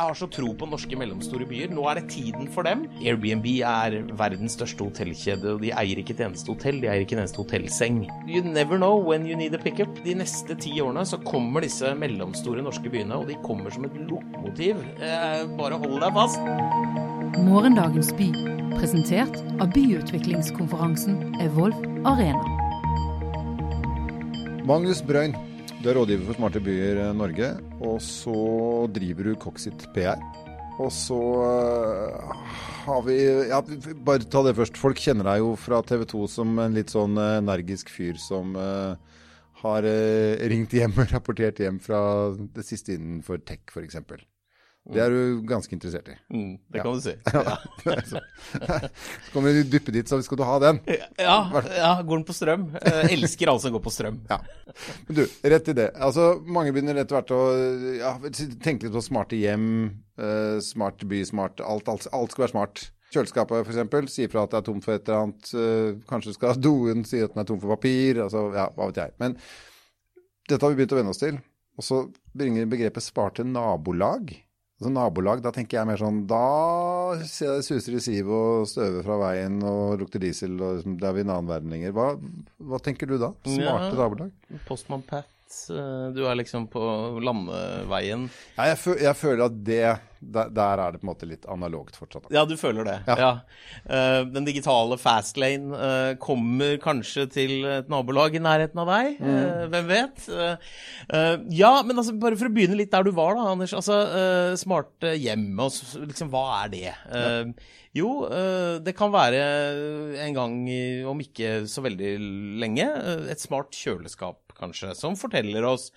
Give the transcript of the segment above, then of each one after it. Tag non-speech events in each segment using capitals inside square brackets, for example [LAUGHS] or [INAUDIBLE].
jeg har så tro på norske mellomstore byer. Nå er det tiden for dem. Airbnb er verdens største hotellkjede, og de eier ikke et eneste hotell. De eier ikke en eneste hotellseng. You never know when you need a pickup. De neste ti årene så kommer disse mellomstore norske byene, og de kommer som et lokomotiv. Eh, bare hold deg fast. Morgendagens by, presentert av byutviklingskonferansen Evolv Arena. Magnus Brøyn, du er rådgiver for Smarte byer eh, Norge, og så driver du Coxit PR. Og så uh, har vi ja, Bare ta det først. Folk kjenner deg jo fra TV 2 som en litt sånn uh, energisk fyr som uh, har ringt hjem og rapportert hjem fra det siste innenfor tech, f.eks. Det er du ganske interessert i. Mm, det kan du si. [LAUGHS] Ja. [LAUGHS] så kommer du dyppe dit, så skal du ha den. [LAUGHS] Ja, ja går den på strøm? Jeg elsker alle som går på strøm. Ja. Men du, rett i det. Altså, mange begynner etter hvert å ja, tenke litt på smarte hjem, uh, smart by, smart alt, alt, alt skal være smart. Kjøleskapet f.eks. sier fra at det er tomt for et eller annet. Uh, kanskje skal doen si at den er tom for papir. Altså, ja, hva vet jeg. Men dette har vi begynt å venne oss til. Og så bringer begrepet sparte nabolag Altså Nabolag, da tenker jeg mer sånn Da suser det siv og støver fra veien og lukter diesel, og liksom, det er vi i en annen verden lenger. Hva, hva, tenker du da? Smarte ja, nabolag? Postmann Pat du er liksom på landeveien. Ja, jeg, føl jeg føler at det der, der, er det på en måte litt analogt fortsatt. Ja, du føler det. Ja. ja. Uh, den digitale fastlane uh, kommer kanskje til et nabolag i nærheten av deg. Mm. Uh, hvem vet? ja, men altså, bare for å begynne litt der du var, da, Anders. Altså, smarte hjem, og liksom, hva er det? Ja. Jo, det kan være en gang, om ikke så veldig lenge, et smart kjøleskap kanskje, som forteller oss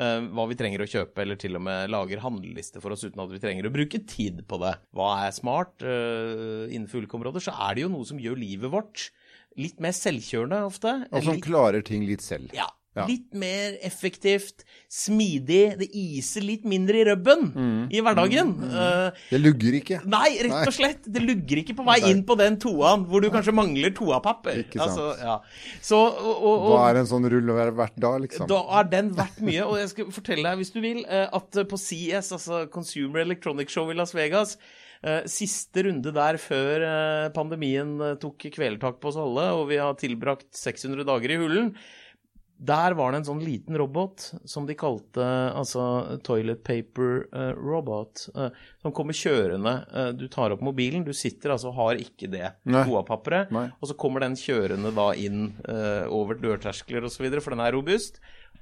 uh, hva vi trenger å kjøpe, eller til og med lager handleliste for oss uten at vi trenger å bruke tid på det. Hva er smart? Uh, innenfor ulike områder så er det jo noe som gjør livet vårt litt mer selvkjørende ofte. Og som klarer ting litt selv. Ja. Ja. Litt mer effektivt, smidig. Det iser litt mindre i rubben mm. i hverdagen. Mm. Mm. det lugger ikke. Nei, rett og slett. Det lugger ikke på vei inn på den toaen hvor du kanskje mangler toapapper. Ikke sant. Altså, ja. Så, og, og, og, Hva er en sånn rull verdt da, liksom? Da er den verdt mye. Og jeg skal fortelle deg, hvis du vil, eh, at på CS, altså Consumer Electronic Show i Las Vegas siste runde der før pandemien tok kvelertak på oss alle, og vi har tilbrakt 600 dager i hullen, der var det en sånn liten robot som de kalte altså toilet paper uh, robot, uh, som kommer kjørende. Uh, du tar opp mobilen, du sitter altså og har ikke det toapapperet, og så kommer den kjørende da inn over dørterskler osv., for den er robust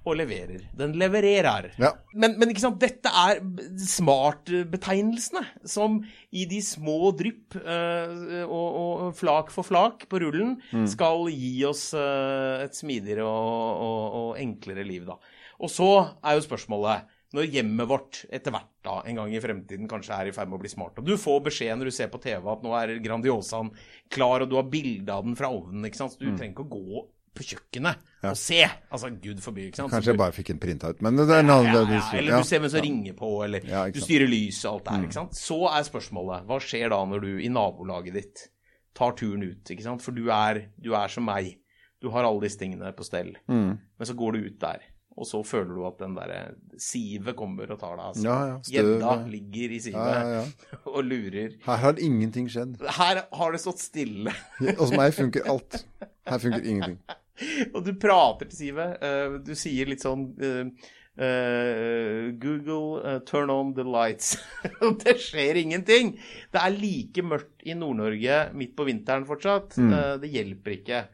og leverer. Den levererer. Ja. Men, men, ikke sant, dette er smart-betegnelsene som i de små drypp uh, og, og, flak for flak på rullen mm. skal gi oss uh, et smidigere og, og, og, enklere liv, da. Og så er jo spørsmålet når hjemmet vårt etter hvert da, en gang i fremtiden kanskje er i ferd med å bli smart, og du får beskjed når du ser på TV at nå er Grandiosaen klar, og du har bilde av den fra ovnen, ikke sant, så du mm. trenger ikke å gå på kjøkkenet ja. og se. Altså, gud forby, ikke sant. Kanskje jeg bare fikk en printout, men det er en annen ja, ja, ja, Eller du ser hvem som ringer på, eller du styrer lyset og alt det her, mm. ikke sant. Så er spørsmålet, hva skjer da når du i nabolaget ditt tar turen ut, ikke sant. For du er, du er som meg. Du har alle disse tingene på stell. Mm. Men så går du ut der. Og så føler du at den derre sivet kommer og tar deg. Altså. Ja, Gjedda ligger i sivet [LAUGHS] og lurer. Her har ingenting skjedd. Her har det stått stille. Hos meg funker alt. Her funker ingenting. [LAUGHS] og du prater til Sive. Uh, du sier litt sånn uh, uh, Google, turn on the lights. [LAUGHS] Og det skjer ingenting. Det er like mørkt i Nord-Norge midt på vinteren fortsatt. Mm. det hjelper ikke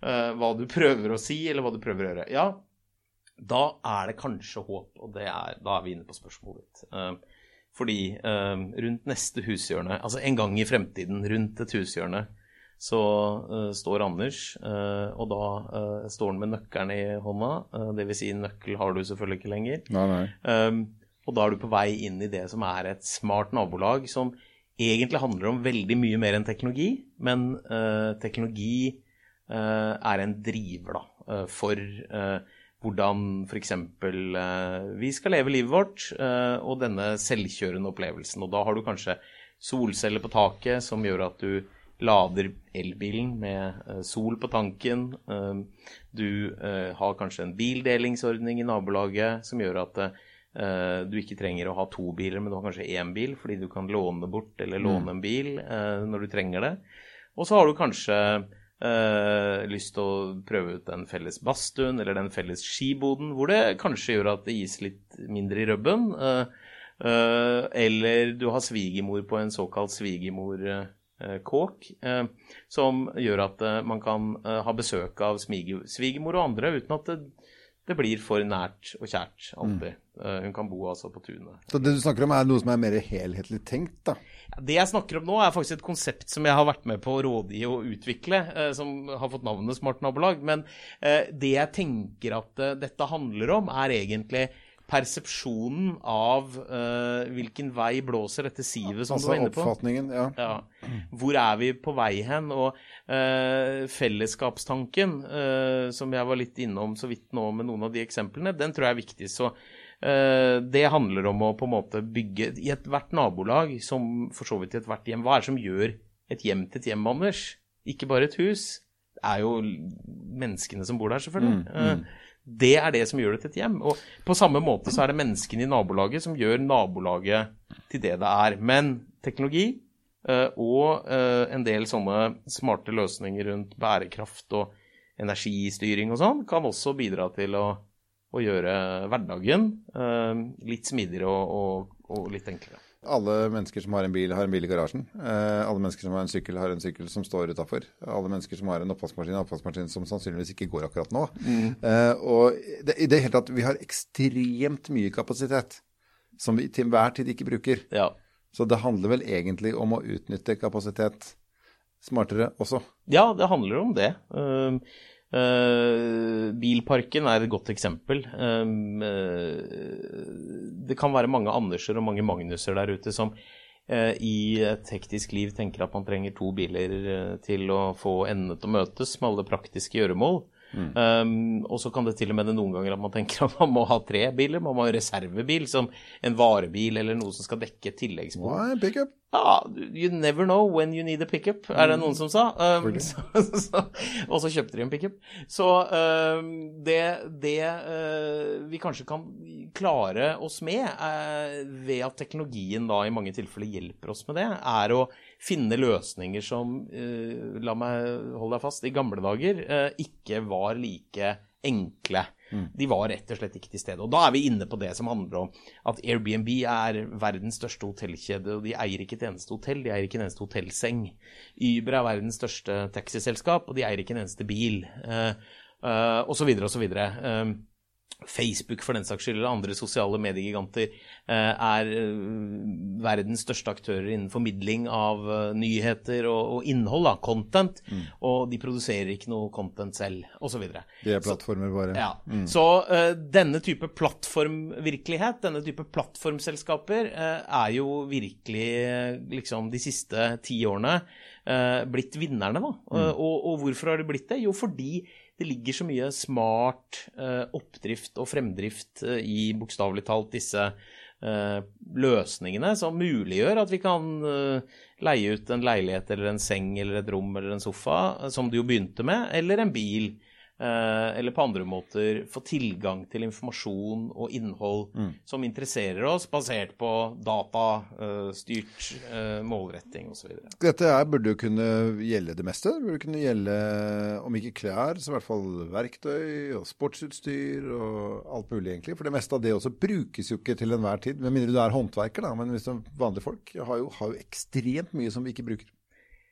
hva du prøver å si, eller hva du prøver å gjøre. Ja, da er det kanskje håp, og er, da er vi inne på spørsmålet ditt. fordi rundt neste hushjørne, altså en gang i fremtiden, rundt et hushjørne, så uh, står Anders, uh, og da uh, står han med nøkkelen i hånda. Uh, Dvs. Si, nøkkel har du selvfølgelig ikke lenger. Nei, nei. Um, og da er du på vei inn i det som er et smart nabolag, som egentlig handler om veldig mye mer enn teknologi. Men teknologi er en driver da, for hvordan f.eks. Uh, vi skal leve livet vårt, og denne selvkjørende opplevelsen. Og da har du kanskje solceller på taket som gjør at du lader elbilen med uh, sol på tanken. Uh, du uh, har kanskje en bildelingsordning i nabolaget som gjør at eh, du ikke trenger å ha to biler, men du har kanskje én bil fordi du kan låne bort eller låne en bil eh, når du trenger det. Og så har du kanskje Uh, lyst til å prøve ut den felles badstuen eller den felles skiboden, hvor det kanskje gjør at det gis litt mindre i rubben. Uh, uh, eller du har svigermor på en såkalt svigermorkåk, eh, som gjør at eh, man kan eh, ha besøk av svigermor og andre uten at det, det blir for nært og kjært alltid. Mm. hun kan bo altså på tunet. Så det du snakker om er noe som er mer helhetlig tenkt, da? Det jeg snakker om nå, er faktisk et konsept som jeg har vært med på å rådgi og utvikle, eh, som har fått navnet Smart nabolag. Men eh, det jeg tenker at eh, dette handler om, er egentlig persepsjonen av uh, hvilken vei blåser dette sivet som du Altså var inne på. oppfatningen, ja. Ja. Hvor er vi på vei hen? Og uh, fellesskapstanken, uh, som jeg var litt innom så vidt nå med noen av de eksemplene, den tror jeg er viktig. Så det handler om å på en måte bygge i ethvert nabolag, som for så vidt i ethvert hjem. Hva er det som gjør et hjem til et hjem, Anders? Ikke bare et hus. Det er jo menneskene som bor der, selvfølgelig. Eh, det er det som gjør det til et hjem. Og på samme måte så er det menneskene i nabolaget som gjør nabolaget til det det er. Men teknologi eh, og eh, en del sånne smarte løsninger rundt bærekraft og energistyring og sånn kan også bidra til å, å gjøre hverdagen eh, litt smidigere og, og, og litt enklere. Alle mennesker som har en bil, har en bil i garasjen. Eh, alle mennesker som har en sykkel, har en sykkel som står utafor. Alle mennesker som har en oppvaskmaskin, har en oppvaskmaskin som sannsynligvis ikke går akkurat nå. Eh, og det, i det hele tatt, vi har ekstremt mye kapasitet som vi til enhver tid ikke bruker. Ja. Så det handler vel egentlig om å utnytte kapasitet smartere også. Ja, det handler om det. Um, uh, bilparken er et godt eksempel. Um, uh, det kan være mange Anderser og mange Magnuser der ute som i et hektisk liv tenker at man trenger to biler til å få endene til å møtes med alle praktiske gjøremål. Um, og så kan det til og med det noen ganger at man tenker at man må ha tre biler. Man må ha en reservebil som en varebil eller noe som skal dekke tilleggsbehov. Why. Ja, you never know when you need a pickup, er det noen som sa. Um, [LAUGHS] så, så, og så kjøpte de en pickup. Så um, det, det uh, vi kanskje kan klare oss med, uh, ved at teknologien da i mange tilfeller hjelper oss med det, er å finne løsninger som, uh, la meg holde deg fast, i gamle dager uh, ikke var like enkle. De var rett og slett ikke til stede. Og da er vi inne på det som handler om at Airbnb er verdens største hotellkjede, og de eier ikke et eneste hotell, de eier ikke en eneste hotellseng. Uber er verdens største taxiselskap, og de eier ikke en eneste bil. Uh, uh, og så videre og så videre. Um, Facebook for den saks skyld, eller andre sosiale mediegiganter, eh, er eh, verdens største aktører innen formidling av eh, nyheter og, og innhold, da, content, og de produserer ikke noe content selv, osv. De er plattformer bare. Ja. Så uh, denne type plattformvirkelighet, denne type plattformselskaper, uh, er jo virkelig liksom de siste ti årene blitt vinnerne, da. Eh, og, og hvorfor har de blitt det? Jo, fordi det ligger så mye smart eh, oppdrift og fremdrift eh, i bokstavelig talt disse eh, løsningene som muliggjør at vi kan leie ut en leilighet eller en seng eller et rom eller en sofa, som du jo begynte med, eller en bil. Eh, eller på andre måter få tilgang til informasjon og innhold som interesserer oss, basert på datastyrt uh, målretting osv. Dette er, burde jo kunne gjelde det meste. Det burde kunne gjelde, om ikke klær, så i hvert fall verktøy og sportsutstyr og alt mulig, egentlig. For det meste av det også brukes jo ikke til enhver tid. Med mindre du er håndverker, da. Men hvis du er vanlige folk har jo, har jo ekstremt mye som vi ikke bruker.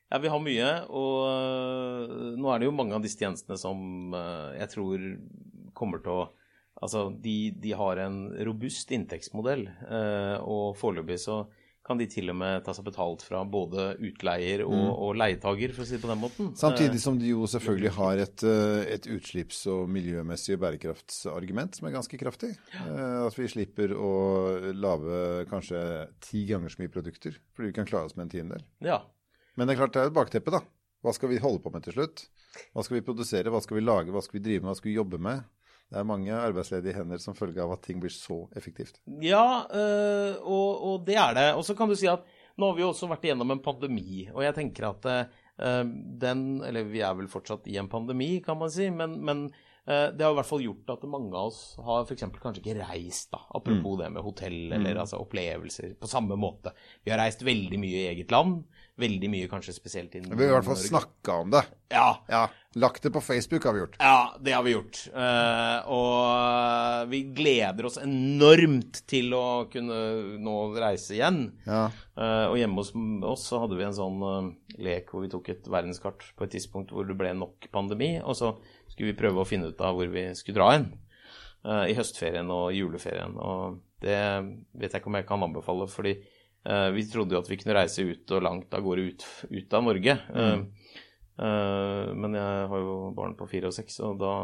Ja, vi har mye, og øh, nå er det jo mange av disse tjenestene som øh, jeg tror kommer til å Altså, de, de har en robust inntektsmodell, øh, og foreløpig så kan de til og med ta seg betalt fra både utleier og, og leietager, for å si det på den måten. Samtidig som de jo selvfølgelig har et, eh, et utslipps- og miljømessig bærekraftsargument som er ganske kraftig. Eh, At vi slipper å lage kanskje ti ganger så mye produkter, fordi vi kan klare oss med en tiendedel. Eh, ja. Men det er klart det er et bakteppe, da. Hva skal vi holde på med til slutt? Hva skal vi produsere, hva skal vi lage, hva skal vi drive med, hva skal vi jobbe med? Det er mange arbeidsledige hender som følge av at ting blir så effektivt. Ja, øh, og, og det er det. Og så kan du si at nå har vi jo også vært igjennom en pandemi, og jeg tenker at øh, den Eller vi er vel fortsatt i en pandemi, kan man si, men, men det har i hvert fall gjort at mange av oss har f.eks. kanskje ikke reist, da, apropos det med hotell eller altså opplevelser, på samme måte. Vi har reist veldig mye i eget land. Veldig mye kanskje spesielt i Vi har i hvert fall Norge. snakka om det. Ja, Ja, Lagt det på Facebook har vi gjort. ja, det har vi gjort. Uh, og vi gleder oss enormt til å kunne nå reise igjen. Ja. Uh, og hjemme hos oss så hadde vi en sånn uh, lek hvor vi tok et verdenskart på et tidspunkt hvor det ble nok pandemi, og så skulle vi prøve å finne ut av hvor vi skulle dra hen. uh, I høstferien og juleferien. Og det vet jeg ikke om jeg kan anbefale, fordi uh, vi trodde jo at vi kunne reise ut og langt av gårde ut, ut av Norge. Mm. Uh, men jeg har jo barn på fire og seks, og da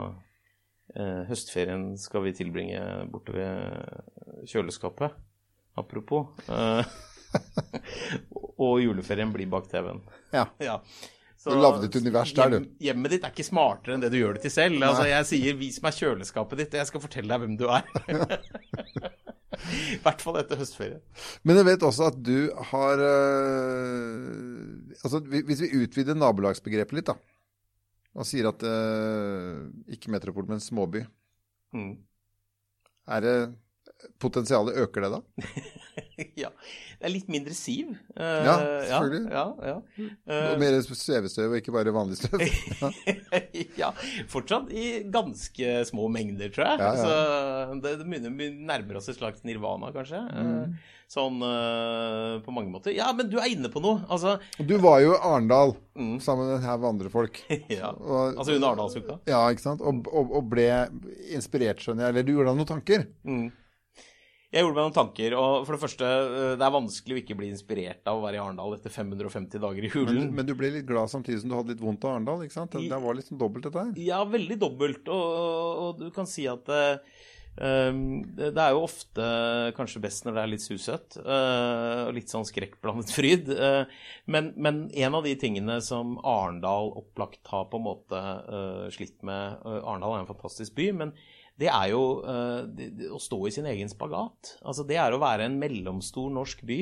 Høstferien skal vi tilbringe borte ved kjøleskapet. Apropos. [LAUGHS] Og juleferien blir bak TV-en. Ja. [LAUGHS] Ja. Du lagde et univers der, du. hjem- Hjemmet ditt er ikke smartere enn det du gjør det til selv. Altså, jeg sier 'vis meg kjøleskapet ditt', og jeg skal fortelle deg hvem du er. [LAUGHS] I hvert fall etter høstferie. Men jeg vet også at du har øh, Altså, hvis vi utvider nabolagsbegrepet litt, da. Og sier at øh, ikke metropol, men småby. Mm. Er det Potensialet øker det da? [LAUGHS] ja. Det er litt mindre siv. Uh, Ja, selvfølgelig. Ja, ja, ja. Og mer svevestøv og ikke bare vanlig støv? [LAUGHS] Ja. fortsatt i ganske små mengder, tror jeg. Så det, det begynner vi nærmer oss et slags nirvana, kanskje. Mm. Eh, Sånn uh, på mange måter. Ja, men du er inne på noe. Altså Du var jo i Arendal Mm. sammen med en haug andre folk. [LAUGHS] ja. Og, Altså under Arendalsuka. ja, ikke sant? Og, og, og ble inspirert, skjønner jeg. Eller du gjorde deg noen tanker? Mm. Jeg gjorde meg noen tanker, og for det første, eh, det er vanskelig å ikke bli inspirert av å være i Arendal etter 550 dager i Men, hulen. men du ble litt glad samtidig som du hadde litt vondt av Arendal, ikke sant? Det, det var litt sånn dobbelt, dette her. Ja, veldig dobbelt. Og, og du kan si at um, det er jo ofte kanskje best når det er litt susøtt uh, og litt sånn skrekkblandet fryd. Uh, men, men en av de tingene som Arendal opplagt har på en måte uh, slitt med Arendal er en fantastisk by, men det er jo uh, å stå i sin egen spagat. Altså det er å være en mellomstor norsk by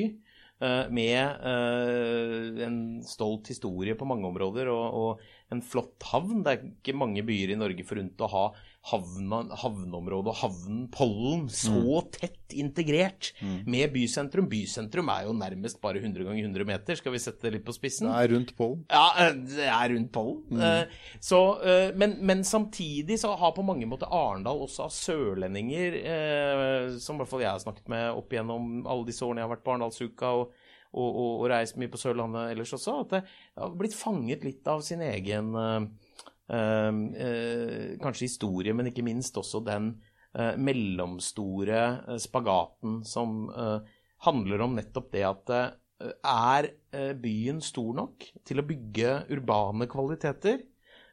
uh, med uh, en stolt historie på mange områder og, og en flott havn. Det er ikke mange byer i Norge forunt å ha havna, havneområdet og havnen, pollen, så tett integrert med bysentrum. Bysentrum er jo nærmest bare 100 ganger 100 meter, skal vi sette det litt på spissen. Det er rundt pollen. Ja, eh, det er rundt pollen. Mm. Så, eh, men, men samtidig så har på mange måter Arendal også av sørlendinger, eh, som i hvert fall jeg har snakket med opp igjennom alle disse årene jeg har vært på Arendalsuka og, og, og, og reist mye på Sørlandet ellers også, at det har blitt fanget litt av sin egen eh, eh, eh, kanskje historie, men ikke minst også den eh, mellomstore eh, spagaten som eh, handler om nettopp det at eh, er eh, byen stor nok til å bygge urbane kvaliteter?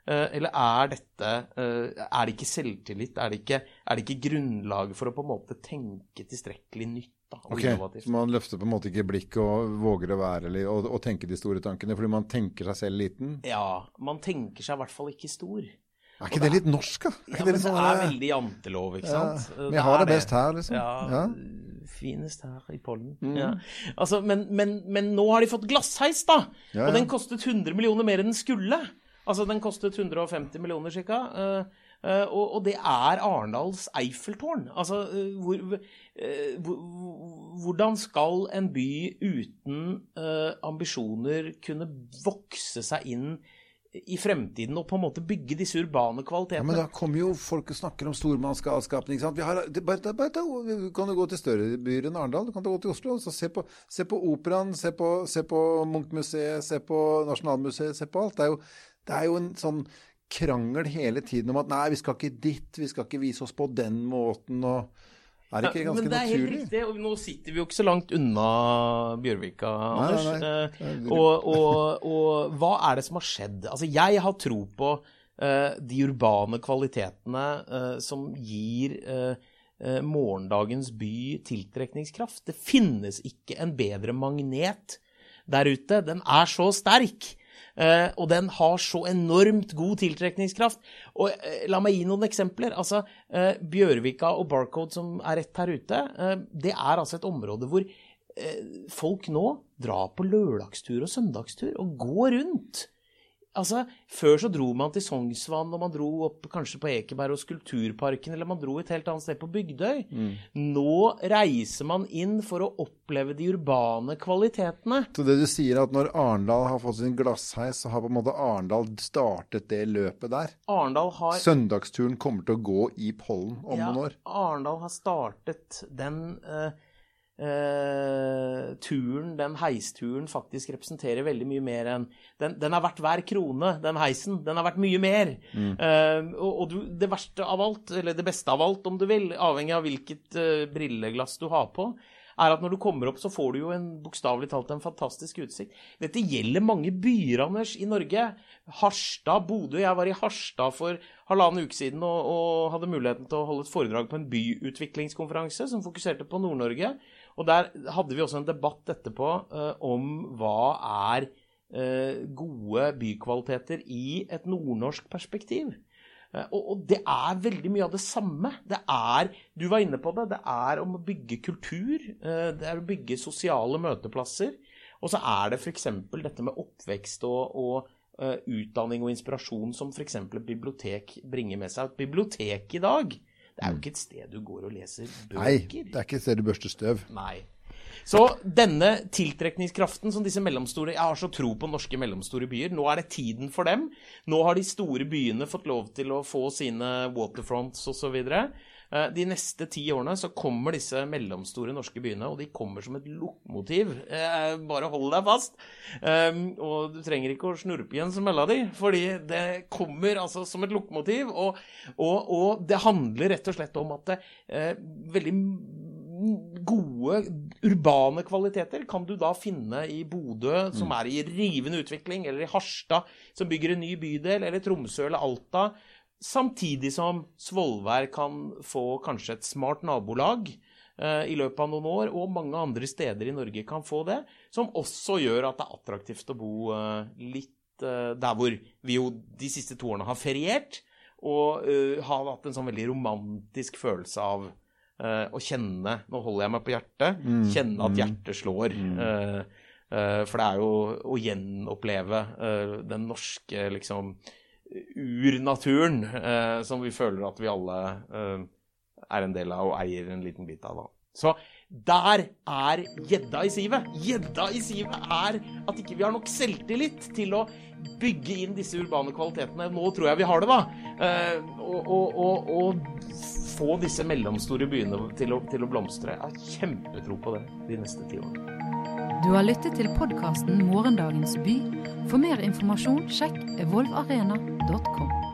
Eh, Eller er dette eh, Er det ikke selvtillit? Er det ikke, er det ikke grunnlag for å på en måte tenke tilstrekkelig nytt da, Ok, så Man løfter på en måte ikke blikket og våger å være eller, og, og tenke de store tankene, fordi man tenker seg selv liten. Ja, man tenker seg i hvert fall ikke stor. Er ikke det litt norsk, da? Er Ja, men litt det sånn, er eh, veldig jantelov, ikke ja, sant? Vi har det, det best her, liksom. Ja, Ja. finest her i pollen. Mm. Ja. Altså, men, men, men nå har de fått glassheis, da! Og den kostet 100 millioner mer enn den skulle. Altså, den kostet 150 millioner cirka. eh, og, og det er Arendals Eiffeltårn. Altså, eh, hvor, eh, hvordan skal en by uten eh, ambisjoner kunne vokse seg inn i fremtiden og på en måte bygge disse urbane Ja, kvalitetene? men da kommer jo folk og snakker om stormannsgalskapen. ikke bare, bare, du kan jo gå til større byer enn Arendal. Du kan gå til Oslo. Så se på, se på Operaen, se på, se på Munch-museet, se på Nasjonalmuseet, se på alt. Det er, jo, det er jo en sånn krangel hele tiden om at nei, vi skal ikke dit, vi skal ikke vise oss på den måten. og Er det ikke Ja, ganske men det er helt naturlig? riktig, og nå sitter vi jo ikke så langt unna Bjørvika, Anders. nei, nei. nei. Og, og, og hva er det som har skjedd? Altså, jeg har tro på uh, de urbane kvalitetene uh, som gir eh, eh, morgendagens by tiltrekningskraft. Det finnes ikke en bedre magnet der ute. Den er så sterk. Eh, og den har så enormt god tiltrekningskraft. Og eh, la meg gi noen eksempler. Altså, eh, Bjørvika og Barcode som er rett her ute, det er altså et område hvor folk nå drar på lørdagstur og søndagstur og går rundt Altså, Før så dro man til Sognsvann, og man dro opp kanskje på Ekeberg og Skulpturparken, eller man dro et helt annet sted på Bygdøy. Nå reiser man inn for å oppleve de urbane kvalitetene. Så det du sier er at når Arendal har fått sin glassheis, så har på en måte Arendal startet det løpet der? Arendal har Søndagsturen kommer til å gå i pollen om ja, noen år? Arendal har startet den eh, eh, turen, den heisturen, faktisk representerer veldig mye mer enn Den, den er verdt hver krone, den heisen. Den er verdt mye mer. Eh, og og du, det verste av alt, eller det beste av alt, om du vil, avhengig av hvilket uh, brilleglass du har på, er at når du kommer opp, så får du jo en bokstavelig talt en fantastisk utsikt. Dette gjelder mange byer, Anders, i Norge. Harstad, Bodø. Jeg var i Harstad for halvannen uke siden og, og hadde muligheten til å holde et foredrag på en byutviklingskonferanse som fokuserte på Nord-Norge. Og der hadde vi også en debatt etterpå eh, om hva er eh, gode bykvaliteter i et nordnorsk perspektiv. Eh, Og, og det er veldig mye av det samme. Det er, du var inne på det, det er om å bygge kultur. eh, Det er å bygge sosiale møteplasser. Og så er det f.eks. dette med oppvekst og, og eh, utdanning og inspirasjon som f.eks. et bibliotek bringer med seg. Et bibliotek i dag, det er jo ikke et sted du går og leser bøker. Nei, det er ikke et sted du børster støv. Nei. Så denne tiltrekningskraften som disse mellomstore Jeg har så tro på norske mellomstore byer. Nå er det tiden for dem. Nå har de store byene fått lov til å få sine waterfronts osv. De neste ti årene så kommer disse mellomstore norske byene, og de kommer som et lokomotiv. Eh, Bare hold deg fast. Um, Og du trenger ikke å snurpe igjen smella di, fordi det kommer altså som et lokomotiv. Og, og, og det handler rett og slett om at det, eh, veldig gode urbane kvaliteter kan du da finne i Bodø, som er i rivende utvikling, eller i Harstad, som bygger en ny bydel, eller Tromsø eller Alta. Samtidig som Svolvær kan få kanskje et smart nabolag eh, i løpet av noen år, og mange andre steder i Norge kan få det, som også gjør at det er attraktivt å bo eh, litt eh, der hvor vi jo de siste to årene har feriert, og har hatt en sånn veldig romantisk følelse av å kjenne Nå holder jeg meg på hjertet. Kjenne at hjertet slår. Eh, for det er jo å gjenoppleve den norske liksom urnaturen eh, som vi føler at vi alle eh, er en del av og eier en liten bit av. Da. Så der er gjedda i sivet. Gjedda i sivet er at ikke vi har nok selvtillit til å bygge inn disse urbane kvalitetene. Nå tror jeg vi har det, da. Eh, og, og, og, og få disse mellomstore byene til å, til å blomstre. Jeg har kjempetro på det de neste ti årene. Du har lyttet til podkasten Morgendagens by. For mer informasjon, sjekk evolvarena.com.